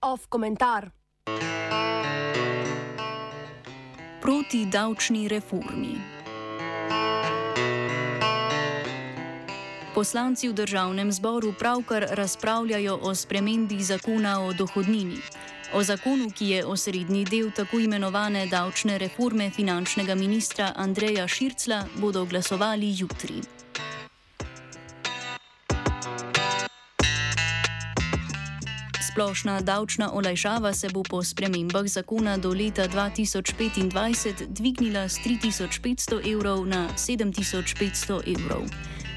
Off komentar. Proti davčni reformi. Poslanci v državnem zboru pravkar razpravljajo o spremembi zakona o dohodnini. O zakonu, ki je osrednji del tako imenovane davčne reforme finančnega ministra Andreja Šircla, bodo glasovali jutri. Splošna davčna olajšava se bo po spremembah zakona do leta 2025 dvignila z 3500 evrov na 7500 evrov.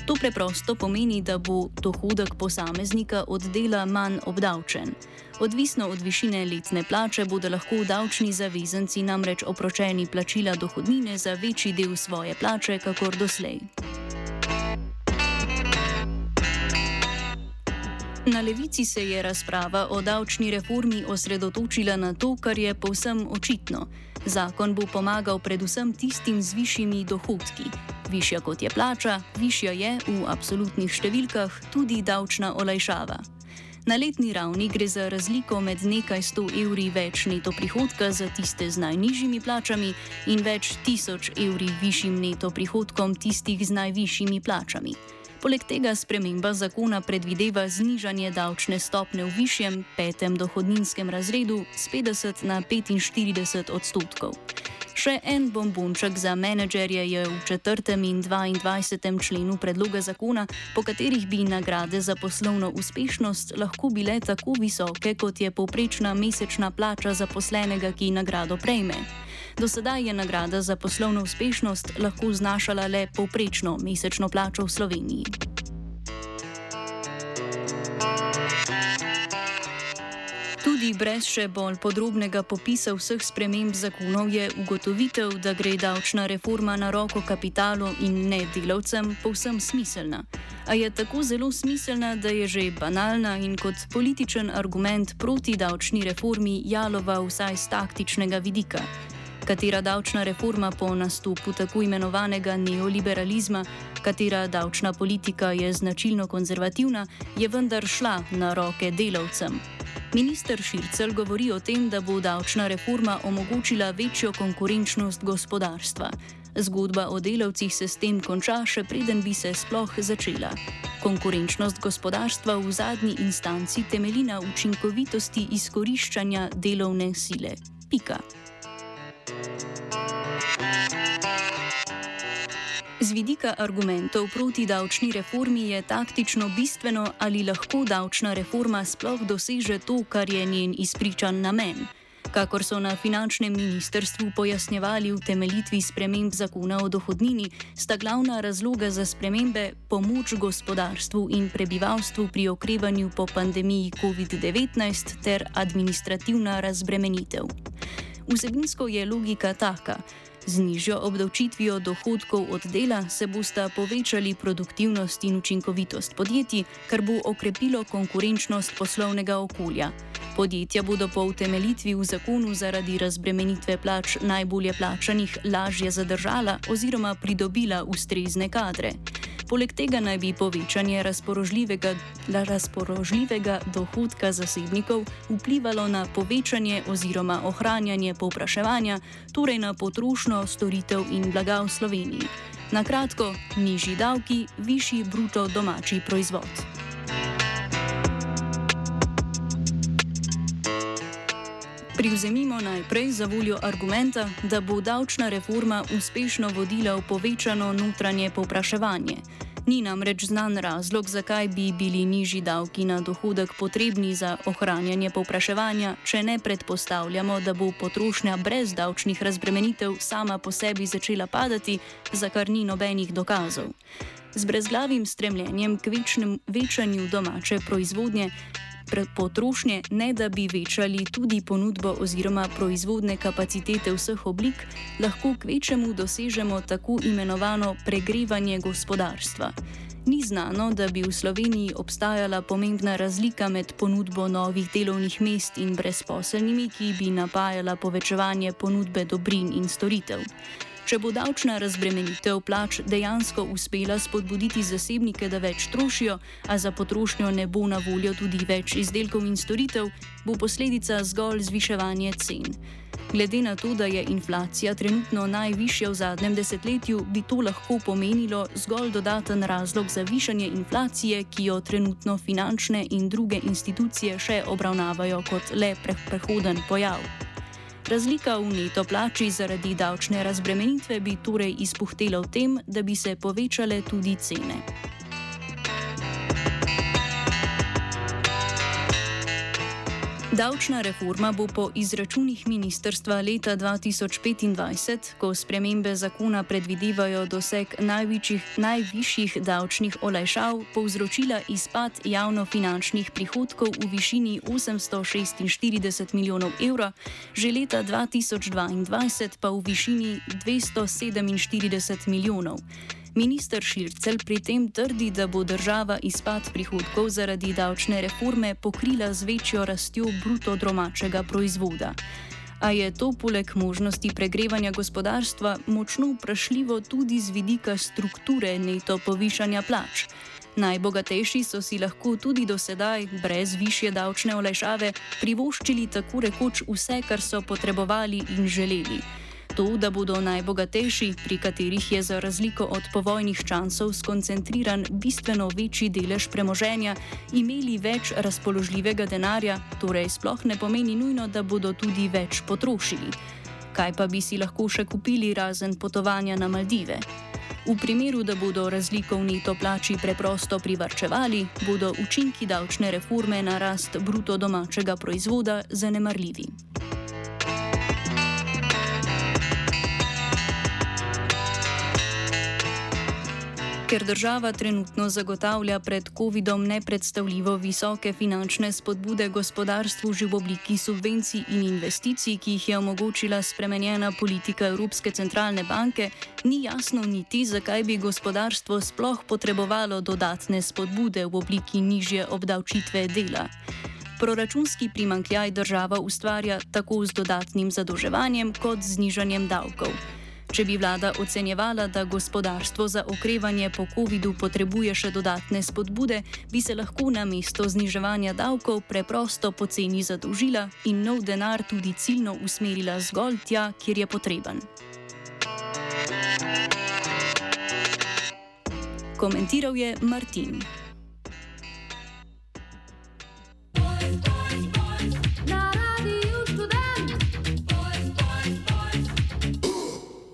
To preprosto pomeni, da bo dohodek posameznika od dela manj obdavčen. Odvisno od višine letne plače bodo lahko davčni zavezanci namreč opročeni plačila dohodnine za večji del svoje plače, kakor doslej. Na levici se je razprava o davčni reformi osredotočila na to, kar je povsem očitno. Zakon bo pomagal predvsem tistim z višjimi dohodki. Višja kot je plača, višja je v absolutnih številkah tudi davčna olajšava. Na letni ravni gre za razliko med nekaj sto evri več neto prihodka za tiste z najnižjimi plačami in več tisoč evri višjim neto prihodkom tistih z najvišjimi plačami. Poleg tega sprememba zakona predvideva znižanje davčne stopne v višjem petem dohodninskem razredu z 50 na 45 odstotkov. Še en bombonček za menedžerje je v 4. in 22. členu predloga zakona, po katerih bi nagrade za poslovno uspešnost lahko bile tako visoke, kot je povprečna mesečna plača zaposlenega, ki nagrado prejme. Do sedaj je nagrada za poslovno uspešnost lahko znašala le povprečno mesečno plačo v Sloveniji. Tudi brez še bolj podrobnega popisa vseh sprememb zakonov je ugotovitev, da gre davčna reforma na roko kapitalu in ne delavcem, povsem smiselna. A je tako zelo smiselna, da je že banalna in kot političen argument proti davčni reformi jalova vsaj z taktičnega vidika katera davčna reforma po nastopu tako imenovanega neoliberalizma, katera davčna politika je značilno konzervativna, je vendar šla na roke delavcem. Minister Šircel govori o tem, da bo davčna reforma omogočila večjo konkurenčnost gospodarstva. Zgodba o delavcih se s tem konča, še preden bi se sploh začela. Konkurenčnost gospodarstva v zadnji instanci temelji na učinkovitosti izkoriščanja delovne sile. Pika. Z vidika argumentov proti davčni reformi je taktično bistveno, ali lahko davčna reforma sploh doseže to, kar je njen izpričan namen. Kakor so na finančnem ministrstvu pojasnjevali v temeljitvi sprememb zakona o dohodnini, sta glavna razloga za spremembe pomoč gospodarstvu in prebivalstvu pri okrevanju po pandemiji COVID-19 ter administrativna razbremenitev. Vsebinsko je logika taka. Z nižjo obdavčitvijo dohodkov od dela se bosta povečali produktivnost in učinkovitost podjetij, kar bo okrepilo konkurenčnost poslovnega okolja. Podjetja bodo po utemeljitvi v zakonu zaradi razbremenitve plač najbolje plačanih lažje zadržala oziroma pridobila ustrezne kadre. Poleg tega naj bi povečanje razpoložljivega, razpoložljivega dohodka zasebnikov vplivalo na povečanje oziroma ohranjanje povpraševanja, torej na potrošnjo storitev in blaga v Sloveniji. Na kratko, nižji davki, višji bruto domači proizvod. Privzemimo najprej za voljo argumenta, da bo davčna reforma uspešno vodila v povečano notranje povpraševanje. Ni namreč znan razlog, zakaj bi bili nižji davki na dohodek potrebni za ohranjanje povpraševanja, če ne predpostavljamo, da bo potrošnja brez davčnih razbremenitev sama po sebi začela padati, za kar ni nobenih dokazov. Z brezglavim stremljenjem k večnem, večanju domače proizvodnje potrošnje, ne da bi večali tudi ponudbo oziroma proizvodne kapacitete vseh oblik, lahko k večjemu dosežemo tako imenovano pregrevanje gospodarstva. Ni znano, da bi v Sloveniji obstajala pomembna razlika med ponudbo novih delovnih mest in brezposelnimi, ki bi napajala povečevanje ponudbe dobrin in storitev. Če bo davčna razbremenitev plač dejansko uspela spodbuditi zasebnike, da več trošijo, a za potrošnjo ne bo na voljo tudi več izdelkov in storitev, bo posledica zgolj zviševanje cen. Glede na to, da je inflacija trenutno najvišja v zadnjem desetletju, bi to lahko pomenilo zgolj dodaten razlog za višanje inflacije, ki jo trenutno finančne in druge institucije še obravnavajo kot le prehoden pojav. Razlika v neto plači zaradi davčne razbremenitve bi torej izpuhtela v tem, da bi se povečale tudi cene. Davčna reforma bo po izračunih ministrstva leta 2025, ko spremembe zakona predvidevajo doseg najvišjih davčnih olajšav, povzročila izpad javnofinančnih prihodkov v višini 846 milijonov evrov, že leta 2022 pa v višini 247 milijonov. Minister Šircel pri tem trdi, da bo država izpad prihodkov zaradi davčne reforme pokrila z večjo rastjo bruto domačega proizvoda. A je to poleg možnosti pregrevanja gospodarstva močno vprašljivo tudi z vidika strukture neto povišanja plač. Najbogatejši so si lahko tudi do sedaj, brez više davčne olajšave, privoščili tako rekoč vse, kar so potrebovali in želeli. To, da bodo najbogatejši, pri katerih je za razliko od povojnih časov skoncentriran bistveno večji delež premoženja, imeli več razpoložljivega denarja, torej sploh ne pomeni nujno, da bodo tudi več potrošili. Kaj pa bi si lahko še kupili razen potovanja na Maldive? V primeru, da bodo razliko v neto plači preprosto privrčevali, bodo učinki davčne reforme na rast bruto domačega proizvoda zanemarljivi. Ker država trenutno zagotavlja pred COVID-om nepredstavljivo visoke finančne spodbude gospodarstvu že v obliki subvencij in investicij, ki jih je omogočila spremenjena politika Evropske centralne banke, ni jasno niti, zakaj bi gospodarstvo sploh potrebovalo dodatne spodbude v obliki nižje obdavčitve dela. Proračunski primankljaj država ustvarja tako z dodatnim zadolževanjem kot z znižanjem davkov. Če bi vlada ocenjevala, da gospodarstvo za okrevanje po COVID-u potrebuje še dodatne spodbude, bi se lahko na mesto zniževanja davkov preprosto poceni zadolžila in nov denar tudi ciljno usmerila zgolj tja, kjer je potreben. Komentiral je Martin.